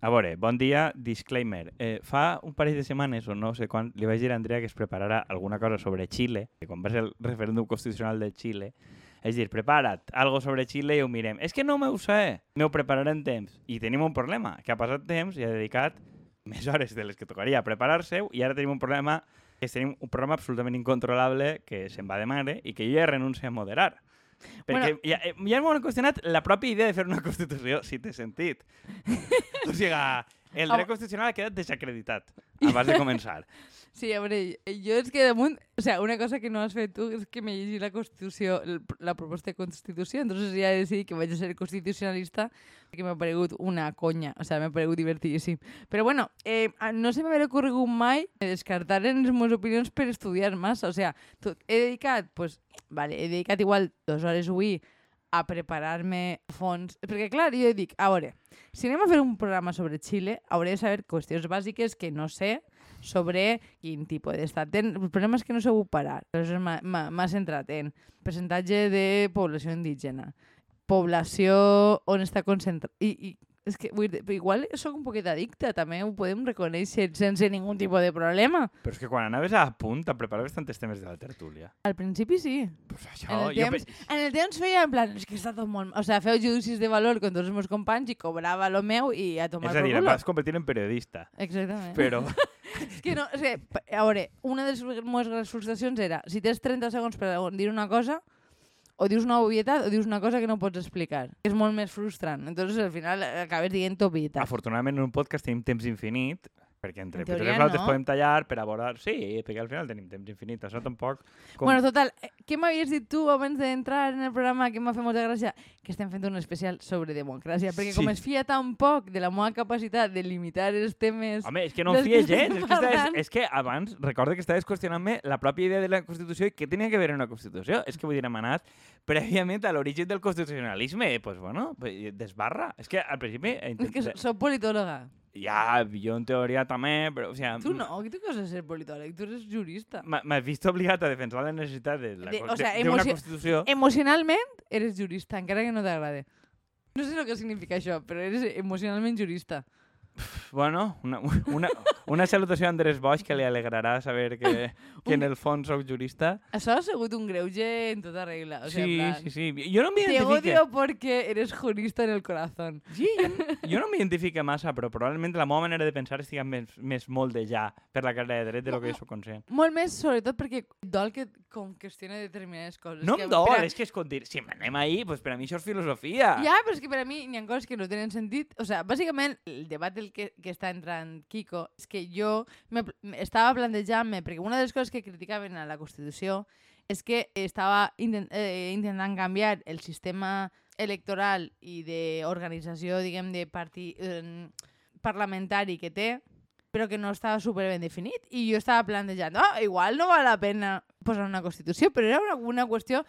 A veure, bon dia, disclaimer. Eh, fa un parell de setmanes, o no sé quan, li vaig dir a Andrea que es preparara alguna cosa sobre Xile, que quan va ser el referèndum constitucional de Xile, és dir, prepara't, algo sobre Xile i ho mirem. És que no m'ho sé, m'ho prepararé en temps. I tenim un problema, que ha passat temps i ha dedicat més hores de les que tocaria a preparar-se i ara tenim un problema que tenim un programa absolutament incontrolable que se'n va de mare i que jo ja renuncio a moderar. Perquè Bueno. ja, eh, ja m'ho qüestionat la pròpia idea de fer una Constitució, si té sentit. o sigui, el dret constitucional ha quedat desacreditat abans de començar. Sí, a veure, jo és que damunt... O sea, una cosa que no has fet tu és que me llegí la Constitució, la proposta de Constitució, entonces ja he decidit que vaig a ser constitucionalista perquè m'ha paregut una conya, o sea, m'ha paregut divertidíssim. Però bueno, eh, no se m'havia ocorregut mai descartar en les meves opinions per estudiar massa, o sea, tot, he dedicat, pues, vale, he dedicat igual dues hores avui a preparar-me fons. Perquè, clar, jo dic, a veure, si anem a fer un programa sobre Xile, hauré de saber qüestions bàsiques que no sé sobre quin tipus d'estat ten. El problema és que no sabut parar. Aleshores m'ha- centrat en percentatge de població indígena, població on està concentrat... I, i és que vull dir, igual sóc un poquet addicte, també ho podem reconèixer sense ningú tipus de problema. Però és que quan anaves a punt te preparaves tantes temes de la tertúlia. Al principi sí. Pues això, En el, jo temps, pe- en el temps feia en plan, és que està tot molt... O sea, feu judicis de valor con tots els meus companys i cobrava lo meu i a tomar És a dir, vas convertir en periodista. Exactament. Però, És que no, és que, a veure, una de les meves grans frustracions era, si tens 30 segons per dir una cosa, o dius una obvietat o dius una cosa que no pots explicar. És molt més frustrant. Entonces, al final, acabes dient obvietat. afortunadament, en un podcast tenim temps infinit, perquè entre En teoria, i nosaltres no. podem tallar per abordar... Sí, perquè al final tenim temps infinit. Això tampoc... Com... Bueno, total, eh, què m'havies dit tu abans d'entrar en el programa que m'ha fet molta gràcia? Que estem fent un especial sobre democràcia, perquè com Sí. es fia tan poc de la meva capacitat de limitar els temes... Home, és que no em que gens. És que, estaves, és que abans, recorda que estaves qüestionant-me la pròpia idea de la Constitució i què tenia que veure una Constitució. És que vull dir, hem anat prèviament a l'origen del constitucionalisme. Doncs, pues, bueno, desbarra. És que al principi... he És que soc politòloga. Ja, jo en teoria també, però, o sigui... Tu no, que tu què vas a ser politòleg? Tu eres jurista. M'has vist obligat a defensar la necessitat de la, De- de, o sea, de, d'una emocio- Constitució. Emocionalment eres jurista, encara que no t'agrade. No sé el que significa això, però eres emocionalment jurista. Bueno, una, una, una salutació a Andrés Boix que li alegrarà saber que, que en el fons sóc jurista. Això ha sigut un greuge en tota regla. O sea, sí, plan, sí, sí. Jo no Te m'identifique. odio porque eres jurista en el corazón. Sí, jo, jo no m'identifique massa, però probablement la meva manera de pensar estigui més, més molt de ja per la carrera de dret de lo que jo soc conscient. Molt més, sobretot, perquè dol que com qüestiona determinades coses. No que em dol, a- és que és com dir, si anem ahí, pues per a mi això és filosofia. Ja, però és que per a mi n'hi ha coses que no tenen sentit. O sea, bàsicament, el debat del que, que està entrant Kiko és que jo me, estava plantejant-me, perquè una de les coses que criticaven a la Constitució és que estava intent, eh, intentant canviar el sistema electoral i d'organització, diguem, de parti, eh, parlamentari que té, però que no estava super ben definit. I jo estava plantejant, oh, igual no val la pena posar una Constitució, però era una, una qüestió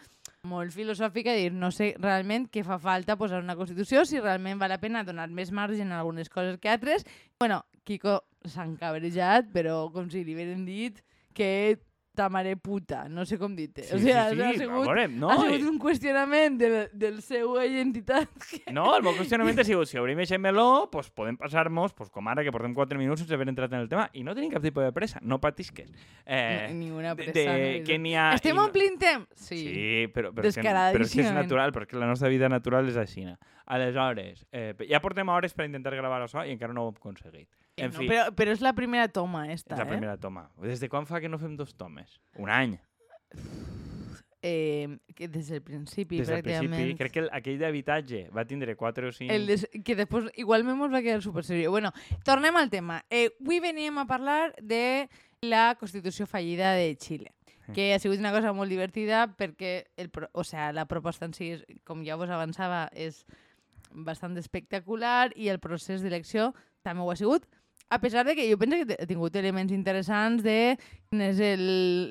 molt filosòfica dir, no sé realment què fa falta posar una Constitució, si realment val la pena donar més marge en algunes coses que altres. Bueno, Kiko s'ha encabrejat, però com si li hagueren dit que ta mare puta, no sé com dir-te. Sí, o sigui, sí, sí, ha sigut, veure, no, ha sigut un qüestionament del, del seu identitat. Que... No, el meu qüestionament ha sigut, si obrim aquest meló, pues podem passar-nos, pues com ara que portem 4 minuts sense haver entrat en el tema, i no tenim cap tipus de pressa, no patisques. Eh, Ni- ninguna de, pressa, de, no. que n'hi ha... Estem no- omplint temps? Sí. Sí, però, però, és que, però és que és natural, perquè la nostra vida natural és així. Aleshores, eh, ja portem hores per intentar gravar això i encara no ho hem aconseguit. En no, fi, però, però és la primera toma, esta, és la eh? primera toma. Des de quan fa que no fem dos tomes? Un any. eh, que des del principi, Des del principi. Crec que el, aquell d'habitatge va tindre 4 o 5... El des... que després igualment mos va quedar super seriós. Bueno, tornem al tema. Eh, avui veníem a parlar de la Constitució fallida de Xile que ha sigut una cosa molt divertida perquè el, o sea, la proposta en si, és, com ja vos avançava, és bastant espectacular i el procés d'elecció també ho ha sigut, a pesar de que jo penso que ha tingut elements interessants de és el,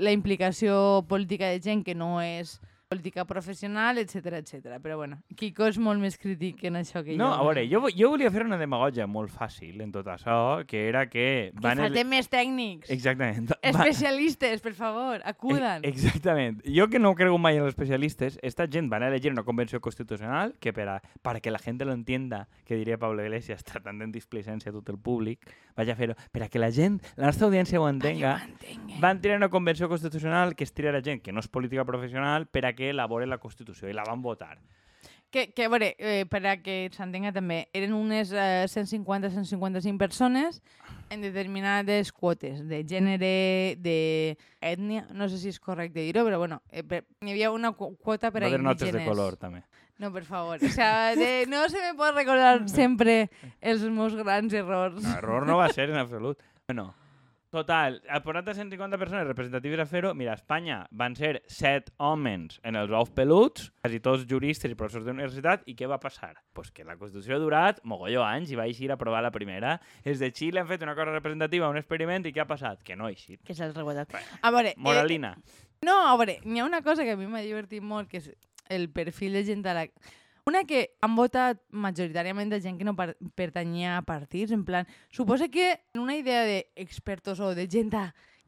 la implicació política de gent que no és política professional, etc etc. Però bueno, Kiko és molt més crític en això que No, jo. a veure, jo, jo volia fer una demagogia molt fàcil en tot això, que era que... Que falten més tècnics. Exactament. Especialistes, per favor, acudan. E- Exactament. Jo que no creo mai en los especialistes, esta gent van a elegir una convenció constitucional que per a, para que la gente lo entienda, que diria Pablo Iglesias, tratant de displicència a tot el públic, vaig a fer-ho, per a que la gent, la nostra audiència ho entenga, Mantenga. van triar una convenció constitucional que es triarà gent que no és política professional per a que elabore la Constitució i la van votar. Que, que a veure, eh, per a que s'entenga també, eren unes eh, 150-155 persones en determinades quotes de gènere, de ètnia, no sé si és correcte dir-ho, però bueno, eh, per, hi havia una qu- quota per Va a haver notes indígenes. de color, també. No, per favor. O sea, de, no se me pot recordar sempre els meus grans errors. No, error no va ser en absolut. Bueno, total, a posat a 150 persones representatives a fer-ho, mira, a Espanya van ser set homes en els ous peluts, quasi tots juristes i professors d'universitat, i què va passar? Pues que la Constitució ha durat mogolló anys i va eixir a aprovar la primera. Els de Xile han fet una cosa representativa, un experiment, i què ha passat? Que no ha eixit. Que se'ls rebotat. A veure, eh, Moralina. No, a veure, n'hi ha una cosa que a mi m'ha divertit molt, que és el perfil de gent a la... Una que han votat majoritàriament de gent que no par pertanyia a partits, en plan, suposa que en una idea d'expertos o de gent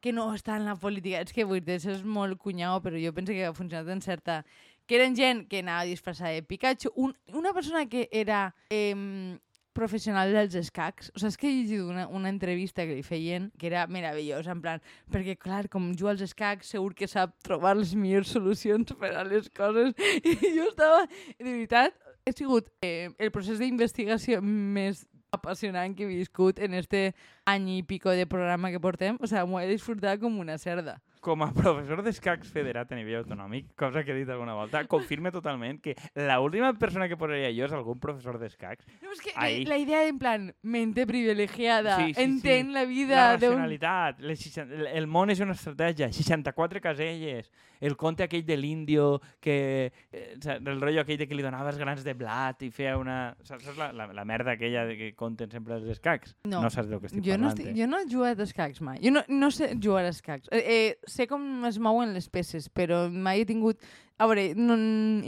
que no està en la política, és que vull dir, és molt cunyau, però jo penso que ha funcionat en certa... Que eren gent que anava disfressada de Pikachu, un, una persona que era eh, professional dels escacs. O sigui, és que he llegit una, una entrevista que li feien que era meravellosa, en plan, perquè, clar, com juga als escacs, segur que sap trobar les millors solucions per a les coses. I jo estava, de veritat, he sigut eh, el procés d'investigació més apassionant que he viscut en este any i pico de programa que portem. O sigui, m'ho he disfrutat com una cerda. Com a professor d'escacs federat a nivell autonòmic, cosa que he dit alguna volta, confirme totalment que la última persona que posaria jo és algun professor d'escacs. No, és que la, Ahí. la idea en plan, mente privilegiada, Sí, sí, entén sí. la La vida d'un... racionalitat, les 60 el- el món és una estratègia, 64 caselles, el conte aquell de l'índio, que eh, el rotllo aquell de que li donaves grans de blat i feia una... Saps saps la, la, la merda aquella de que conten sempre els escacs? No. no saps del que estic jo no, parlant. estic, eh? jo no he jugat a escacs mai. Jo no, no sé jugar a escacs. Eh, eh, sé com es mouen les peces, però mai he tingut... A veure, no,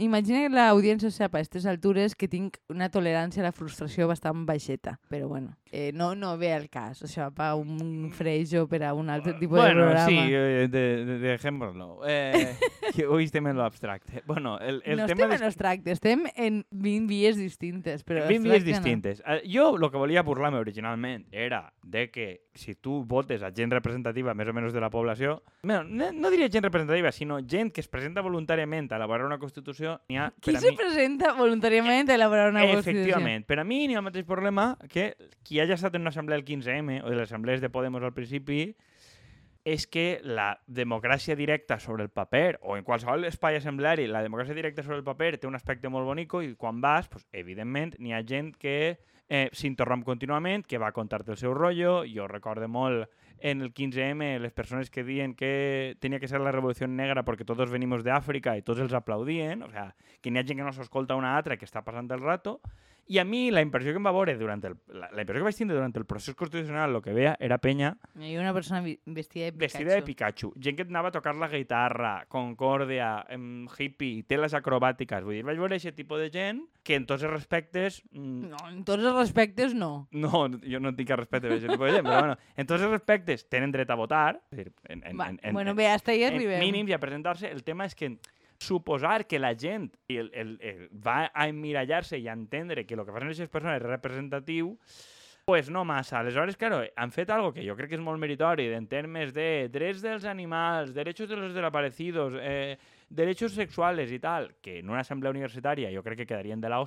imagina que l'audiència sap a aquestes altures que tinc una tolerància a la frustració bastant baixeta. Però bueno, eh, no, no ve al cas. Això pa un freixo per a un altre tipus bueno, de programa. sí, eh, de, de, dejémoslo. Eh, que hoy estem en lo abstracte. Bueno, el, el no tema estem de en abstracte, estem en 20 vies distintes. Però 20 vies abstracte no. distintes. Eh, Jo el que volia burlar-me originalment era de que si tu votes a gent representativa més o menys de la població, no, no diria gent representativa, sinó gent que es presenta voluntàriament a elaborar una Constitució, n'hi ha, Qui se mi, presenta voluntàriament a elaborar una Constitució? Efectivament. Per a mi n'hi ha el mateix problema que qui hagi estat en una assemblea del 15M o de les assemblees de Podemos al principi és que la democràcia directa sobre el paper, o en qualsevol espai assembleari, la democràcia directa sobre el paper té un aspecte molt bonico i quan vas, pues, evidentment, n'hi ha gent que eh, s'interromp contínuament, que va contar-te el seu rotllo. Jo recorde molt en el 15M les persones que diuen que tenia que ser la revolució negra perquè tots venimos de Àfrica i tots els aplaudien, o sea, que n'hi ha gent que no s'escolta una altra que està passant el rato, i a mi la impressió que em va veure durant el, la, la impressió que vaig tindre durant el procés constitucional, el que veia era penya Hi ha una persona vestida de Pikachu. vestida de Pikachu, gent que anava a tocar la guitarra, concòrdia, hippie, teles acrobàtiques, vull dir, vaig veure aquest tipus de gent que en tots els respectes... mm, No, en tots els respectes no. no, jo no tinc cap respecte per aquest tipus de gent, però bueno, en tots els respectes tenen dret a votar, és dir, en, en, Va, en, en, bueno, en, bé, hasta ahí en arribem. mínims i a presentar-se. El tema és que suposar que la gent el, el, el, va a emmirallar-se i a entendre que el que fan aquestes persones és representatiu, pues no massa. Aleshores, claro, han fet algo que jo crec que és molt meritori en termes de drets dels animals, derechos de los desaparecidos, eh, derechos sexuales i tal, que en una assemblea universitària jo crec que quedarien de la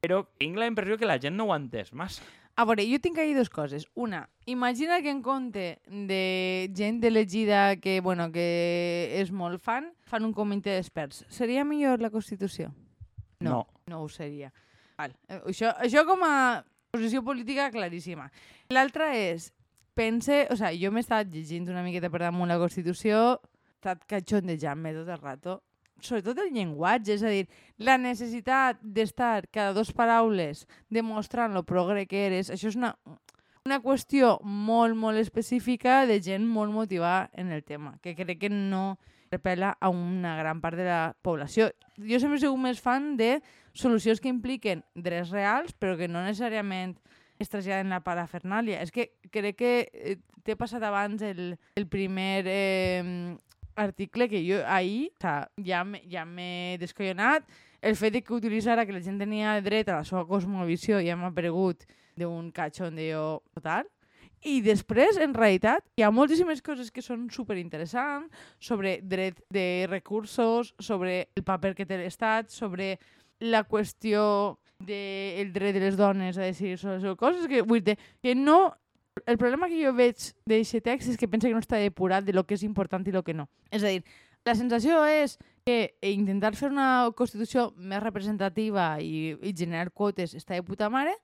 però tinc la impressió que la gent no ho ha entès massa. A veure, jo tinc ahí dues coses. Una, imagina que en compte de gent elegida que, bueno, que és molt fan, fan un comitè d'experts. Seria millor la Constitució? No. No ho seria. Val. Eh, Això, això com a posició política claríssima. L'altra és, pense, o sigui, jo m'he estat llegint una miqueta per damunt la Constitució, he estat catxondejant-me tot el rato, sobretot el llenguatge, és a dir, la necessitat d'estar cada dos paraules demostrant lo progre que eres, això és una, una qüestió molt, molt específica de gent molt motivada en el tema, que crec que no repela a una gran part de la població. Jo sempre he sigut més fan de solucions que impliquen drets reals, però que no necessàriament es traslladen la parafernàlia. És que crec que eh, t'he passat abans el, el primer eh, article que jo ahir o sea, ja ja m'he descollonat. El fet de que utilitzara que la gent tenia dret a la seva cosmovisió ja m'ha paregut d'un cachondeo total. I després, en realitat, hi ha moltíssimes coses que són superinteressants sobre dret de recursos, sobre el paper que té l'Estat, sobre la qüestió del dret de les dones a decidir sobre les coses que, vull dir, que no... El problema que jo veig d'aquest text és que pensa que no està depurat de lo que és important i lo que no. És a dir, la sensació és que intentar fer una Constitució més representativa i, i generar quotes està de puta mare,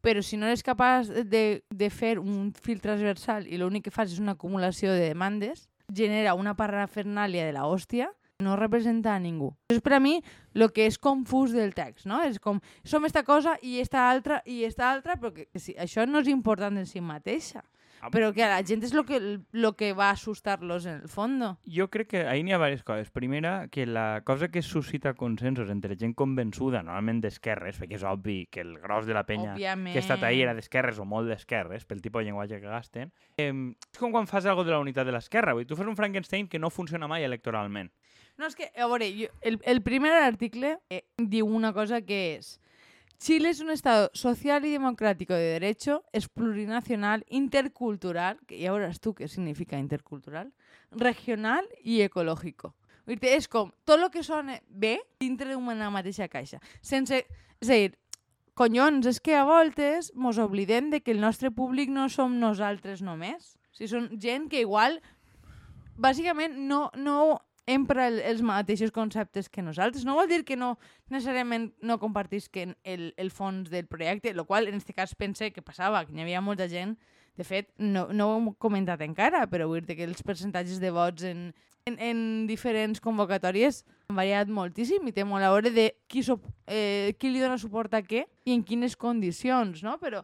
però si no eres capaç de, de fer un fil transversal i l'únic que fas és una acumulació de demandes, genera una parafernàlia de la hòstia no representa a ningú. És per a mi el que és confús del text, no? És com, som esta cosa i esta altra i esta altra, però que, sí, això no és important en si mateixa. Però que a la gent és el que, lo que va assustar-los en el fondo. Jo crec que ahir n'hi ha diverses coses. Primera, que la cosa que suscita consensos entre gent convençuda, normalment d'esquerres, perquè és obvi que el gros de la penya Òbviament. que ha estat ahir era d'esquerres o molt d'esquerres, pel tipus de llenguatge que gasten, eh, és com quan fas algo de la unitat de l'esquerra. Tu fas un Frankenstein que no funciona mai electoralment. No, és que, a veure, jo, el, el primer article eh, diu una cosa que és Chile es un Estado social y democrático de derecho, es plurinacional, intercultural, que ya verás tú qué significa intercultural, regional i ecològico. Vull dir, és com tot el que sona bé dintre d'una mateixa caixa. Sense... És a dir, collons, és que a voltes mos oblidem de que el nostre públic no som nosaltres només. O sigui, són gent que igual, bàsicament, no, no empra el, els mateixos conceptes que nosaltres. No vol dir que no necessàriament no compartisquen el, el fons del projecte, el qual en aquest cas pense que passava, que hi havia molta gent de fet, no, no ho hem comentat encara, però vull dir que els percentatges de vots en, en, en diferents convocatòries han variat moltíssim i té molt a veure de qui, so, eh, qui li dona suport a què i en quines condicions, no? Però,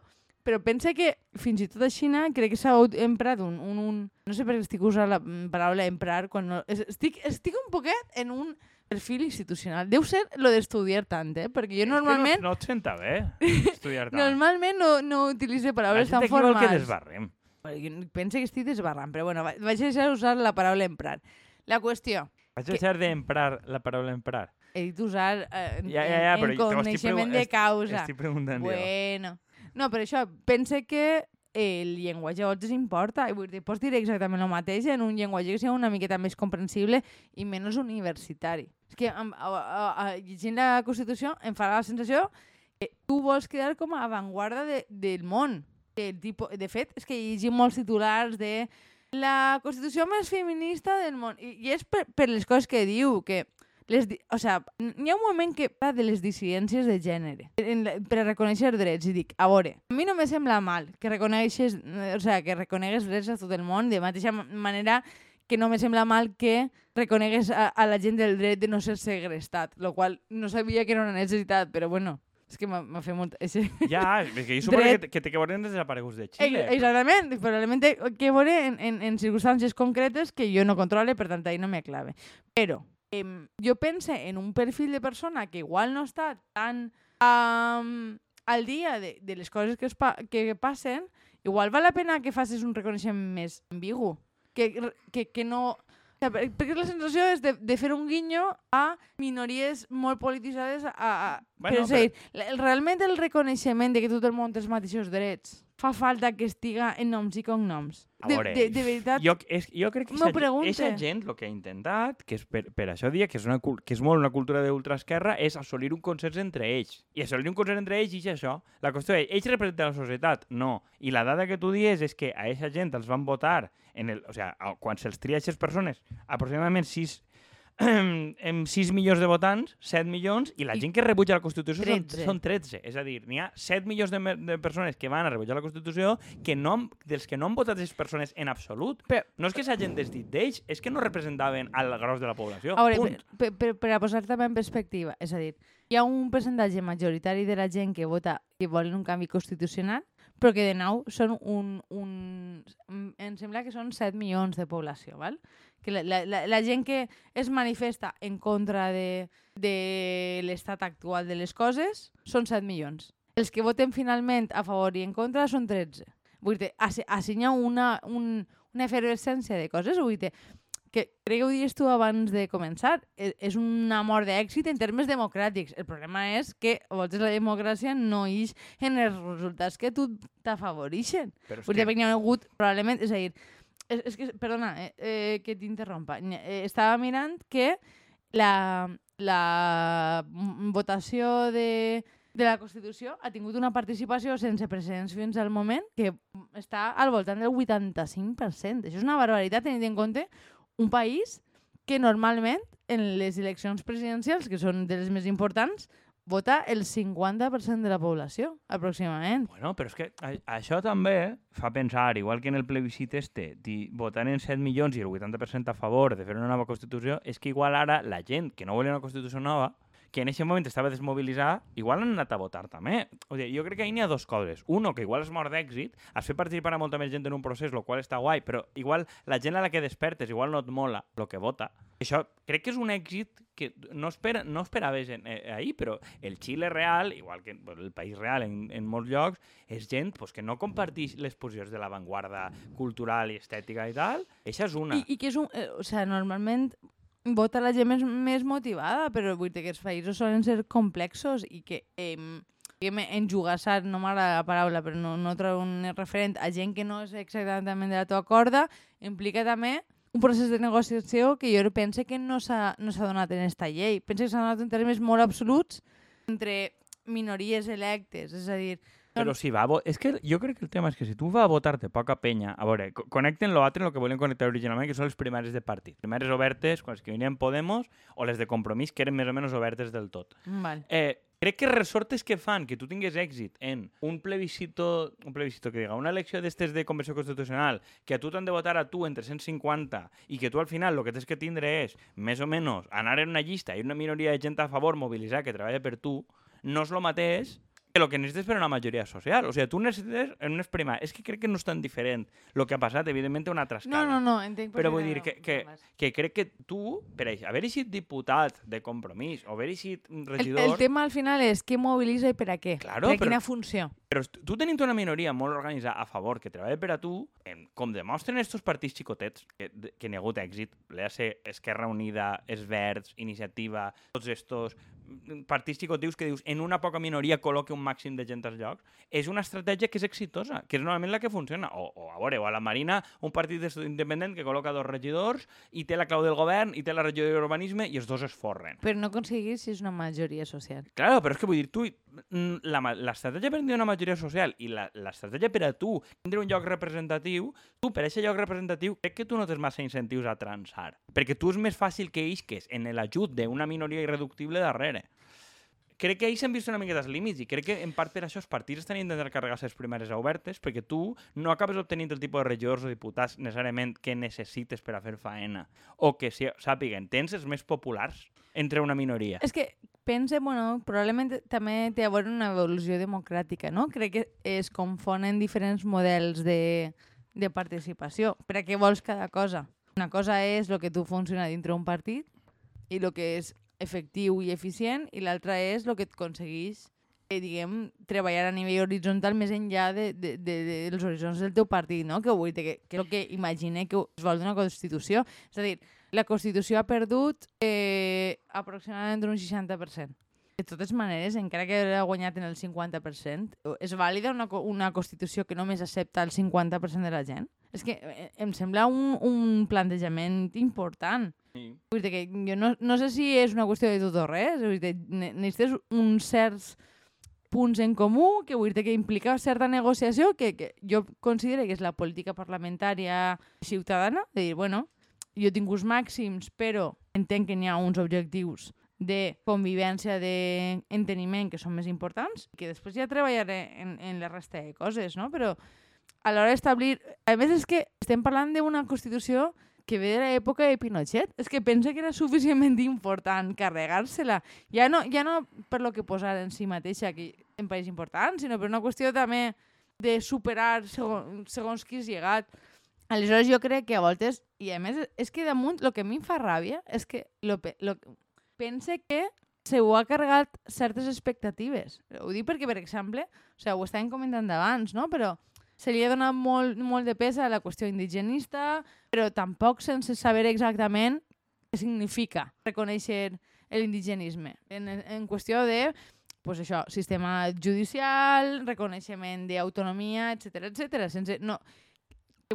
però pensa que fins i tot a Xina crec que s'ha emprat un, un, un... No sé per què estic usant la paraula emprar quan no... es- Estic, estic un poquet en un perfil institucional. Deu ser lo d'estudiar tant, eh? Perquè jo normalment... És que no, no et senta bé estudiar tant. Normalment no, no utilitzo La paraules gent tan aquí vol que formals. desbarrem. Pensa que estic desbarrant, però bueno, va- vaig deixar usar la paraula emprar. La qüestió, Vaig deixar d'emprar la paraula emprar. he dit usar eh, en, Ja, ja, ja, en, en coneixement de causa. Estic preguntant jo. Bueno. No, però això, pense que el llenguatge a vosaltres importa. I vull dir, pots dir exactament el mateix en un llenguatge que sigui una miqueta més comprensible i menys universitari. És que a, a, a, a, llegint la Constitució em fa la sensació que tu vols quedar com a avantguarda de, del món. El tipo, de fet, és que llegim molts titulars de la Constitució més feminista del món. I, i és per, per les coses que diu, que les, di- o sea, n'hi ha un moment que parla de les dissidències de gènere en la, per a reconèixer drets i dic, a veure, a mi no me sembla mal que reconeixes, eh, o sea, que reconegues drets a tot el món de mateixa ma- manera que no me sembla mal que reconegues a, a la gent del dret de no ser segrestat, lo qual no sabia que era una necessitat, però bueno, és que m'ha fet molt... Ese... Ja, és que jo suposo Dret. que, te- que té que veure amb desapareguts de Xile. Exactament, probablement té que veure en, en, en circumstàncies concretes que jo no controle, per tant, ahí no me clave. Però em, jo pense en un perfil de persona que igual no està tan um, al dia de, de les coses que, es pa que passen, igual val la pena que facis un reconeixement més ambigu, que, que, que no... Perquè la sensació és de, de fer un guinyo a minories molt polititzades a... a Bueno, però, la- el- realment el reconeixement de que tot el món té els mateixos drets fa falta que estiga en noms i cognoms. A De, veure, de, de veritat, Jo, és, jo crec que aquesta gent el que ha intentat, que és per, per això dia que és, una, que és molt una cultura d'ultraesquerra, és assolir un consens entre ells. I assolir un consens entre ells i és això. La qüestió és, ells representen la societat? No. I la dada que tu dies és que a aquesta gent els van votar, en el, o sea, quan se'ls tria a aquestes persones, aproximadament 6, amb 6 milions de votants, 7 milions, i la I gent que rebutja la Constitució són, 13. són 13. És a dir, n'hi ha 7 milions de, de persones que van a rebutjar la Constitució que no, dels que no han votat aquestes persones en absolut. Però- no és que s'hagin desdit d'ells, és que no representaven al gros de la població. a veure, Punt. per, per, per a posar també en perspectiva, és a dir, hi ha un percentatge majoritari de la gent que vota que volen un canvi constitucional, però que de nou són un, un... Em sembla que són 7 milions de població, val? Que la, la, la, gent que es manifesta en contra de, de l'estat actual de les coses són 7 milions. Els que voten finalment a favor i en contra són 13. Vull dir, assenya una, un, una efervescència de coses, vull dir, que crec que ho dius tu abans de començar, e, és una mort d'èxit en termes democràtics. El problema és que a vegades la democràcia no ix en els resultats que tu t'afavoreixen. Vull dir, que... hi ha hagut, probablement, és a dir, és, és que, perdona, eh, eh, que t'interrompa. Eh, estava mirant que la, la votació de, de la Constitució ha tingut una participació sense precedents fins al moment que està al voltant del 85%. Això és una barbaritat tenint en compte un país que normalment en les eleccions presidencials, que són de les més importants, vota el 50% de la població, aproximadament. Bueno, però és que això també fa pensar, igual que en el plebiscit este, votant en 7 milions i el 80% a favor de fer una nova Constitució, és que igual ara la gent que no volia una Constitució nova que en aquest moment estava desmobilitzada, igual han anat a votar també. O sigui, jo crec que ahí n'hi ha dos coses. Uno, que igual és mort d'èxit, has fet participar a molta més gent en un procés, el qual està guai, però igual la gent a la que despertes igual no et mola el que vota. Això crec que és un èxit que no, espera, no esperaves en, eh, ahir, però el Xile real, igual que el país real en, en molts llocs, és gent pues, que no comparteix les posicions de l'avantguarda cultural i estètica i tal. Això és una. I, i que és un... Eh, o sea, normalment vota la gent més, més motivada, però vull dir que els països solen ser complexos i que eh, enjugassar, no m'agrada la paraula, però no, no trobo un referent a gent que no és exactament de la teva corda, implica també un procés de negociació que jo penso que no s'ha no donat en aquesta llei. Penso que s'ha donat en termes molt absoluts entre minories electes, és a dir, però si va a És que jo crec que el tema és que si tu vas a votar-te poca penya... A veure, connecten l'altre el que volen connectar originalment, que són les primeres de partit. Primeres obertes, quan es que venien Podemos, o les de Compromís, que eren més o menys obertes del tot. Val. Eh, crec que resortes que fan que tu tingués èxit en un plebiscito, un plebiscito que diga, una elecció d'estes de convenció constitucional, que a tu t'han de votar a tu entre 150 i que tu al final el que tens que tindre és, més o menys, anar en una llista i una minoria de gent a favor mobilitzar que treballa per tu, no és el mateix que el que necessites per una majoria social. O sigui, tu necessites en un exprima. És que crec que no és tan diferent el que ha passat, evidentment una altra escala. No, no, no, entenc. Però vull dir que, que, que crec que tu, per això, haver eixit diputat de compromís o haver eixit regidor... El, el tema al final és què mobilitza i per a què. Claro, per a però, quina funció. Però tu tenint una minoria molt organitzada a favor que treballa per a tu, com demostren estos partits xicotets que, que n'hi ha hagut èxit, l'EAC, Esquerra Unida, Els Verds, Iniciativa, tots estos partits xicotius que dius en una poca minoria col·loque un màxim de gent als llocs, és una estratègia que és exitosa, que és normalment la que funciona. O, o a veure, o a la Marina, un partit independent que col·loca dos regidors i té la clau del govern i té la regió d'urbanisme i els dos es forren. Però no aconseguir si és una majoria social. Claro, però és que vull dir, tu, l'estratègia per tenir una majoria social i l'estratègia per a tu tindre un lloc representatiu, tu per aquest lloc representatiu crec que tu no tens massa incentius a transar, perquè tu és més fàcil que isques en l'ajut d'una minoria irreductible darrere crec que ells han vist una miqueta els límits i crec que en part per això els partits estan intentant carregar les primeres obertes perquè tu no acabes obtenint el tipus de regidors o diputats necessàriament que necessites per a fer faena o que si, sàpiguen, tens els més populars entre una minoria. És que pense, bueno, probablement també té a veure una evolució democràtica, no? Crec que es confonen diferents models de, de participació. Per a què vols cada cosa? Una cosa és el que tu funciona dintre un partit i el que és efectiu i eficient i l'altra és el que et aconsegueix eh, diguem, treballar a nivell horitzontal més enllà de, de, de, de, dels horitzons del teu partit, no? que vull dir que, que és el que imagine que es vol d'una Constitució. És a dir, la Constitució ha perdut eh, aproximadament un 60%. De totes maneres, encara que ha guanyat en el 50%, és vàlida una, una Constitució que només accepta el 50% de la gent? És que eh, em sembla un, un plantejament important. Sí. Vull dir que jo no, no sé si és una qüestió de tot o res, vull dir, necessites uns certs punts en comú que vull dir que implica certa negociació que, que jo considero que és la política parlamentària ciutadana, de dir, bueno, jo tinc uns màxims, però entenc que n'hi ha uns objectius de convivència, d'enteniment que són més importants, que després ja treballaré en, en la resta de coses, no? Però a l'hora d'establir... A més, és que estem parlant d'una Constitució que ve de l'època de Pinochet. És que pensa que era suficientment important carregar-se-la. Ja no, ja no per lo que posar en si mateixa, que em pareix important, sinó per una qüestió també de superar segons, segons qui has llegat. Aleshores jo crec que a voltes, i a més és que damunt el que a mi em fa ràbia és que lo, lo, pense que se ho ha carregat certes expectatives. Ho dic perquè, per exemple, o sigui, ho estàvem comentant abans, no? però se li ha donat molt, molt de pes a la qüestió indigenista, però tampoc sense saber exactament què significa reconèixer l'indigenisme. En, en qüestió de pues això, sistema judicial, reconeixement d'autonomia, etc etc. Sense, no,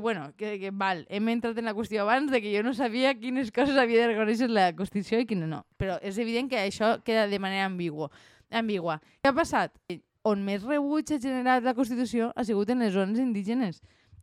bueno, que, que val, hem entrat en la qüestió abans de que jo no sabia quines coses havia de reconèixer la Constitució i quines no. Però és evident que això queda de manera ambigua. ambigua. Què ha passat? On més rebuig ha generat la Constitució ha sigut en les zones indígenes.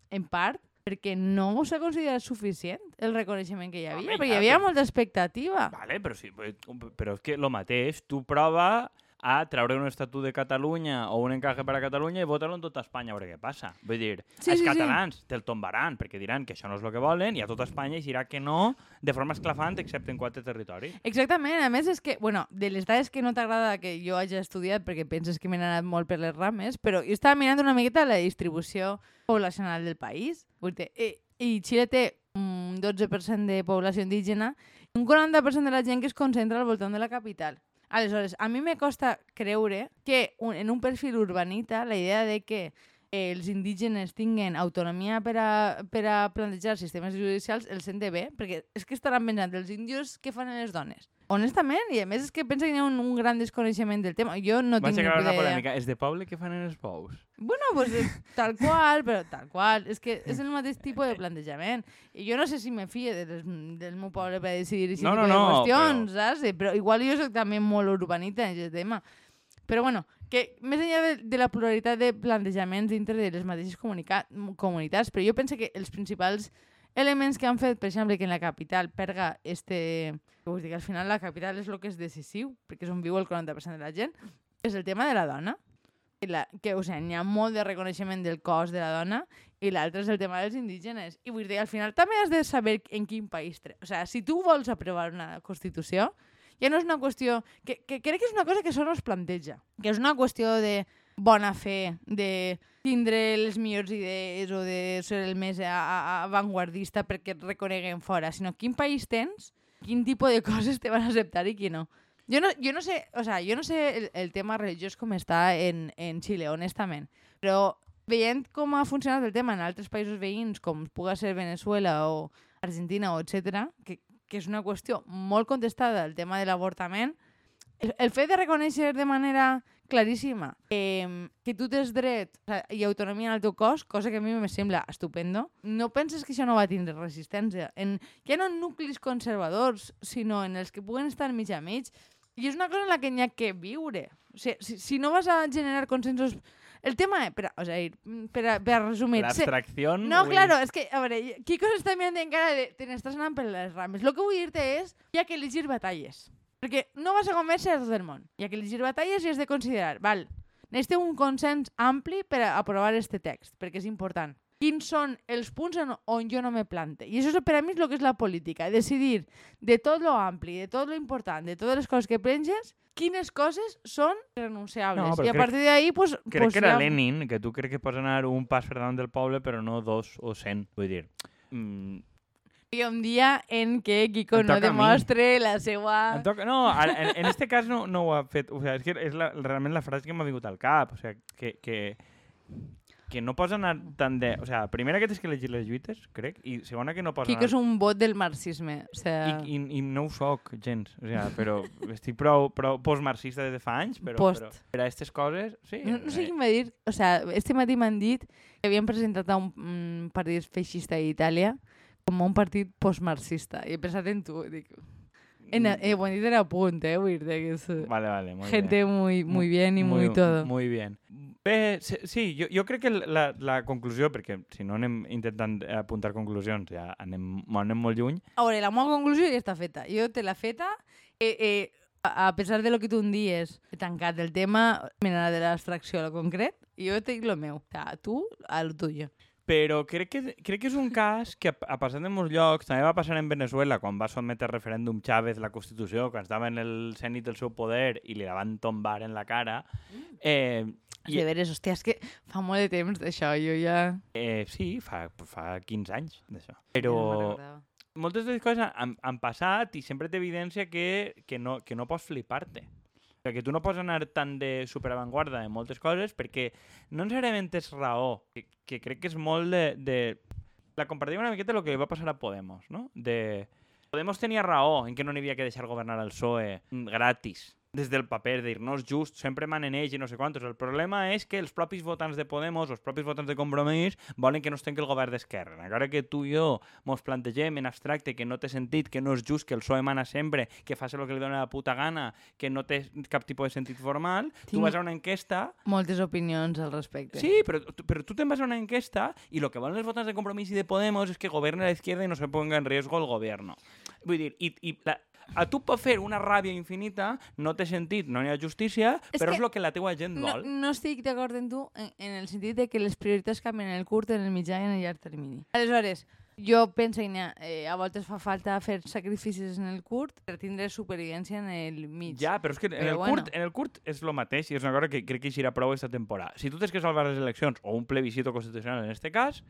En part perquè no s'ha considerat suficient el reconeixement que hi havia, Home, perquè hi havia però- molta expectativa. Vale, però, sí, però és que el mateix, tu prova a treure un estatut de Catalunya o un encaje per a Catalunya i votar-lo en tota Espanya a veure què passa. Vull dir, Sí, els sí, sí. catalans te'l tombaran perquè diran que això no és el que volen i a tota Espanya hi dirà que no de forma esclafant excepte en quatre territoris. Exactament, a més és que, bueno, de les dades que no t'agrada que jo hagi estudiat perquè penses que m'he anat molt per les rames, però jo estava mirant una miqueta la distribució poblacional del país. Vull dir, i, i Xile té un 12% de població indígena i un 40% de la gent que es concentra al voltant de la capital. Aleshores, a mi me costa creure que un, en un perfil urbanita la idea de que eh, els indígenes tinguen autonomia per a, per a plantejar sistemes judicials els sent de bé, perquè és que estaran pensant dels índios que fan les dones. Honestament, i a més és que pensa que hi ha un, un gran desconeixement del tema. Jo no Vaig tinc ni idea. polèmica. És de poble que fan en els bous? Bueno, pues eh, tal qual, però tal qual. És que és el mateix tipus de plantejament. I jo no sé si me fie de les, del meu poble per decidir aquest No, no, tipus de no, qüestions, saps? Eh, Però igual jo soc també molt urbanita en aquest tema. Però bueno, que més enllà de, de la pluralitat de plantejaments dintre de les mateixes comunica comunitats, però jo penso que els principals elements que han fet, per exemple, que en la capital perga este... Vull dir que al final la capital és el que és decisiu, perquè és on viu el 40% de la gent, és el tema de la dona. I La, que, o sigui, hi ha molt de reconeixement del cos de la dona i l'altre és el tema dels indígenes. I vull dir, al final també has de saber en quin país... O sigui, si tu vols aprovar una Constitució, ja no és una qüestió... Que, que crec que és una cosa que això no es planteja. Que és una qüestió de bona fe, de tindre les millors idees o de ser el més a, avantguardista perquè et reconeguen fora, sinó quin país tens, quin tipus de coses te van acceptar i qui no. Jo no, jo no sé, o sea, jo no sé el, el tema religiós com està en, en Xile, honestament, però veient com ha funcionat el tema en altres països veïns, com puga ser Venezuela o Argentina o etc, que, que és una qüestió molt contestada, el tema de l'avortament, el, el fet de reconèixer de manera claríssima eh, que tu tens dret i autonomia en el teu cos, cosa que a mi me sembla estupendo, no penses que això no va tindre resistència? En, ja no en nuclis conservadors, sinó en els que puguen estar mig a mig, i és una cosa en la que n'hi ha que viure. O sigui, si, si no vas a generar consensos... El tema, eh, per, o sigui, per, a, per resumir... se- L'abstracció... no, vull- claro, és que, a veure, Kiko s'està mirant encara de... Te n'estàs anant per les rames. El que vull dir-te és hi ha que elegir batalles. Perquè no vas a convèncer a tot el món. Hi ha que elegir batalles i has de considerar, val, necessitem un consens ampli per a aprovar este text, perquè és important. Quins són els punts en on jo no me plante? I això és per a mi és el que és la política, decidir de tot lo ampli, de tot lo important, de totes les coses que prenges, quines coses són renunciables. No, I a crec- partir d'ahí, pues, Crec pues que era ja- Lenin, que tu crec que pots anar un pas per davant del poble, però no dos o cent. Vull dir, mm, Hi un dia en què Kiko no demostre la seva... Toca... No, en, en este cas no, no ho ha fet. O sigui, és que és la, realment la frase que m'ha vingut al cap. O sigui, que, que, que no pots anar tan de... O sigui, primera que tens que elegir les lluites, crec, i segona que no pots Kiko és un bot del marxisme. O sea, I, i, I no ho soc, gens. O sigui, però estic prou, prou postmarxista des de fa anys, però, Post. però per a aquestes coses, sí. no, no sé eh, qui em va dir... O sea, este matí m'han dit que havien presentat a un, un partit feixista a Itàlia com un partit postmarxista. I he pensat en tu. Dic, en, eh, ho han dit en apunt, eh? Vull dir que és eh, Vale, vale, muy gente bien. muy, muy bien y muy, todo. Muy bien. Bé, sí, jo, jo crec que la, la conclusió, perquè si no anem intentant apuntar conclusions, ja anem, anem molt lluny, A veure, la meva conclusió ja està feta. Jo te l'he feta. Eh, eh, a a pesar de lo que tu em dies, he tancat el tema, mena de l'abstracció a lo concret, i jo te dic lo meu. O sea, tu, a lo tuyo. Però crec que, crec que és un cas que ha, passat en molts llocs, també va passar en Venezuela, quan va sotmetre a referèndum Chávez la Constitució, quan estava en el cènit del seu poder i li la van tombar en la cara, eh, I... De veres, hòstia, és que fa molt de temps d'això, jo ja... Eh, sí, fa, fa 15 anys d'això. Però moltes de les coses han, han passat i sempre t'evidència que, que, no, que no pots flipar-te. Que tu no pots anar tan de superavantguarda en moltes coses perquè no necessàriament és raó, que, que crec que és molt de... de... La comparativa una miqueta el que va passar a Podemos, no? De... Podemos tenia raó en que no n'hi havia que deixar governar el PSOE gratis des del paper, de dir, no és just, sempre manen ells i no sé quantos. El problema és que els propis votants de Podemos, els propis votants de Compromís, volen que no es tanqui el govern d'Esquerra. Encara que tu i jo mos plantegem en abstracte que no té sentit, que no és just, que el PSOE mana sempre, que faci el que li dona la puta gana, que no té cap tipus de sentit formal, tu Tinc- vas a una enquesta... Moltes opinions al respecte. Sí, però, tu- però tu te'n vas a una enquesta i el que volen els votants de Compromís i de Podemos és que governi la izquierda i no se ponga en riesgo el gobierno. Vull dir, i, i la, a tu per fer una ràbia infinita no té sentit, no hi ha justícia, És però és el que la teua gent No, vol. no estic d'acord amb tu en, en el sentit de que les prioritats canvien en el curt, en el mitjà i en el llarg termini. Aleshores, jo penso que ha, eh, a voltes fa falta fer sacrificis en el curt per tindre supervivència en el mig. Ja, però és que en Però el, bueno. curt, en el curt és el mateix i és una cosa que crec que serà prou aquesta temporada. Si tu tens que salvar les eleccions o un plebiscito constitucional en este cas,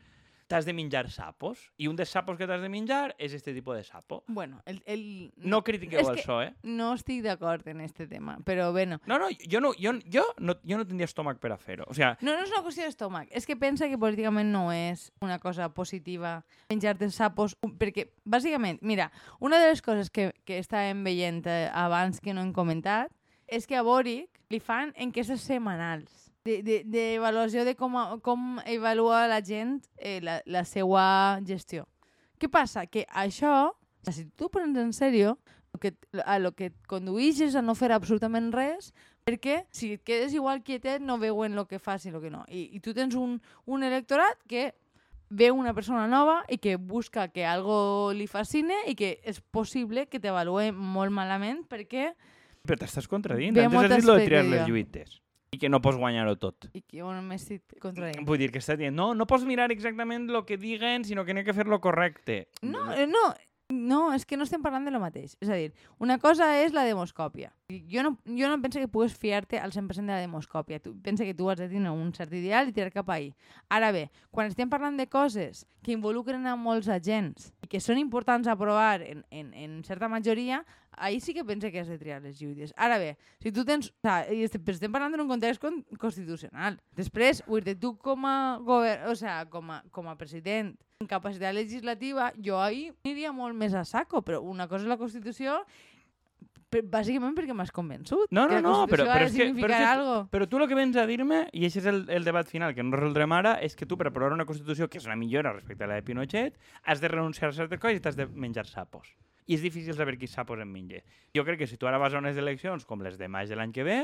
t'has de menjar sapos. I un dels sapos que t'has de menjar és este tipus de sapo. Bueno, el... el No critiqueu el que PSOE. No estic d'acord en este tema, però bueno. No, no, jo no, jo, jo no, jo no tindria estómac per a fer-ho. O sigui, No, no és una qüestió d'estómac. És que pensa que políticament no és una cosa positiva menjar-te sapos, perquè, bàsicament, mira, una de les coses que, que estàvem veient eh, abans que no hem comentat és que a Boric li fan enquestes setmanals de- de- d'avaluació de, de com, com evalua la gent eh, la, la seva gestió. Què passa? Que això, si tu prens en sèrio, que, a lo que et condueix és a no fer absolutament res perquè si et quedes igual quietet no veuen el que fas i el que no. I, i tu tens un, un electorat que veu una persona nova i que busca que algo li fascine i que és possible que t'avalue molt malament perquè però t'estàs contradint. Ve Antes has dit lo de triar les lluites i que no pots guanyar-ho tot. i que jo no m'estic contradient. Vull dir que està dient, no, no pots mirar exactament el que diguen, sinó que n'hi ha que fer lo correcte. No, eh, no, no, és que no estem parlant de lo mateix. És a dir, una cosa és la demoscòpia. Jo no, jo no penso que pugues fiar-te al 100% de la demoscòpia. Tu pensa que tu has de tenir un cert ideal i tirar cap ahí. Ara bé, quan estem parlant de coses que involucren a molts agents i que són importants a aprovar en, en, en certa majoria, ahí sí que pensa que has de triar les lluites. Ara bé, si tu tens... O sea, i estem, parlant d'un context con, constitucional. Després, vull dir, tu com a, govern, o sea, com a, com a president en capacitat legislativa, jo ahir aniria molt més a saco, però una cosa és la Constitució, per, bàsicament perquè m'has convençut. No, que no, no, però, però, és que, però, és que, algo. però tu el que vens a dir-me, i aquest és el, el debat final que no resoldrem ara, és que tu per aprovar una Constitució que és una millora respecte a la de Pinochet, has de renunciar a certes coses i t'has de menjar sapos. I és difícil saber quins sapos en menja. Jo crec que si tu ara vas a unes eleccions com les de maig de l'any que ve,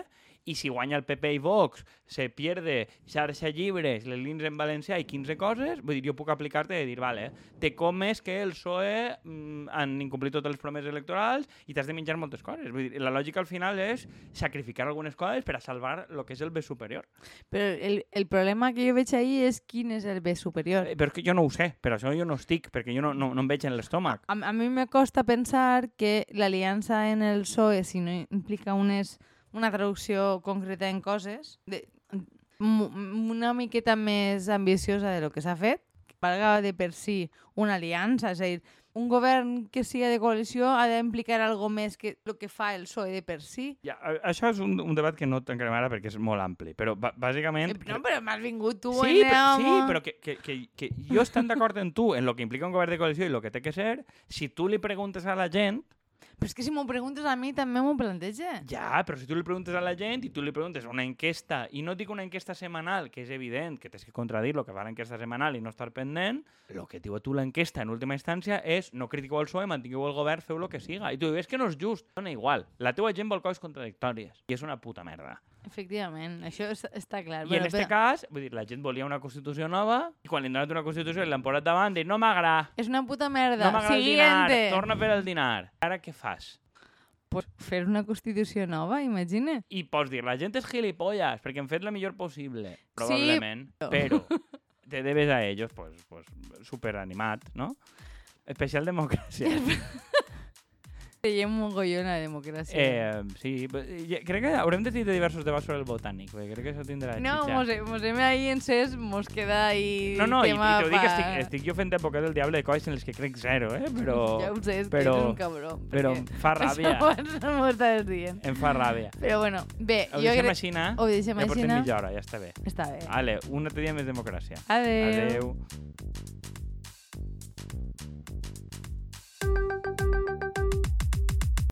i si guanya el PP i Vox, se pierde xarxa llibres, les línies en valencià i 15 coses, vull dir, jo puc aplicar-te i dir, vale, te comes que el PSOE mm, han incomplit totes les promeses electorals i t'has de menjar moltes coses. Vull dir, la lògica al final és sacrificar algunes coses per a salvar el que és el bé superior. Però el, el problema que jo veig ahir és quin és el bé superior. Eh, Però és que jo no ho sé, per això jo no estic, perquè jo no, no, no em veig en l'estómac. A, a mi me costa pensar que l'aliança en el PSOE, si no implica unes, una traducció concreta en coses, de, una miqueta més ambiciosa de lo que s'ha fet, valga de per si una aliança, és a dir, un govern que siga de coalició ha d'implicar algo més que el que fa el PSOE de per si. Ja, això és un, un debat que no tancarem ara perquè és molt ampli, però bà- bàsicament... Eh, No, però m'has vingut tu Sí, en però, sí, però que, que, que, que jo estant d'acord en tu, en lo que implica un govern de coalició i lo que té que ser, si tu li preguntes a la gent, Però és que si m'ho preguntes a mi també m'ho planteja. ja, però si tu li preguntes a la gent i tu li preguntes una enquesta, i no dic una enquesta setmanal, que és evident que tens que contradir lo que fa l'enquesta setmanal i no estar pendent, el que diu tu l'enquesta en última instància és no critiqueu el PSOE, mantingueu el govern, feu lo que siga. I tu dius, és que no és just, dona igual. La teua gent vol coses contradictòries. I és una puta merda. Efectivament, això és, està clar. I en este cas, vull dir, la gent volia una Constitució nova i quan li han donat una Constitució i l'han posat davant, dir, no m'agrada, És una puta merda. no m'agrada el dinar, torna a fer el dinar. Ara què fas? Pues fer una constitució nova, imagina. I pots dir, la gent és gilipolles, perquè han fet la millor possible, probablement, però- però te debes a ellos, pues, pues super animat, no? Especial democràcia. Creiem un mogolló en la democràcia. Eh, sí, eh, crec que haurem de tenir diversos debats sobre el botànic, perquè crec que això tindrà no, xitxa. mos, mos hem ahí encès, mos queda ahí No, no, i, i t'ho dic, pa- estic, estic jo fent època del diable de coses en les que crec zero, eh? Però, Ja ho sé, és però- ets un cabró. però em fa ràbia. Això m'ho estàs dient. em fa ràbia. Però bueno, bé, Ho jo deixem crec... així, no? Ho deixem Ja portem així, mitja hora, ja està bé. Està bé. Ale, un altre dia més democràcia. Adeu. Adeu.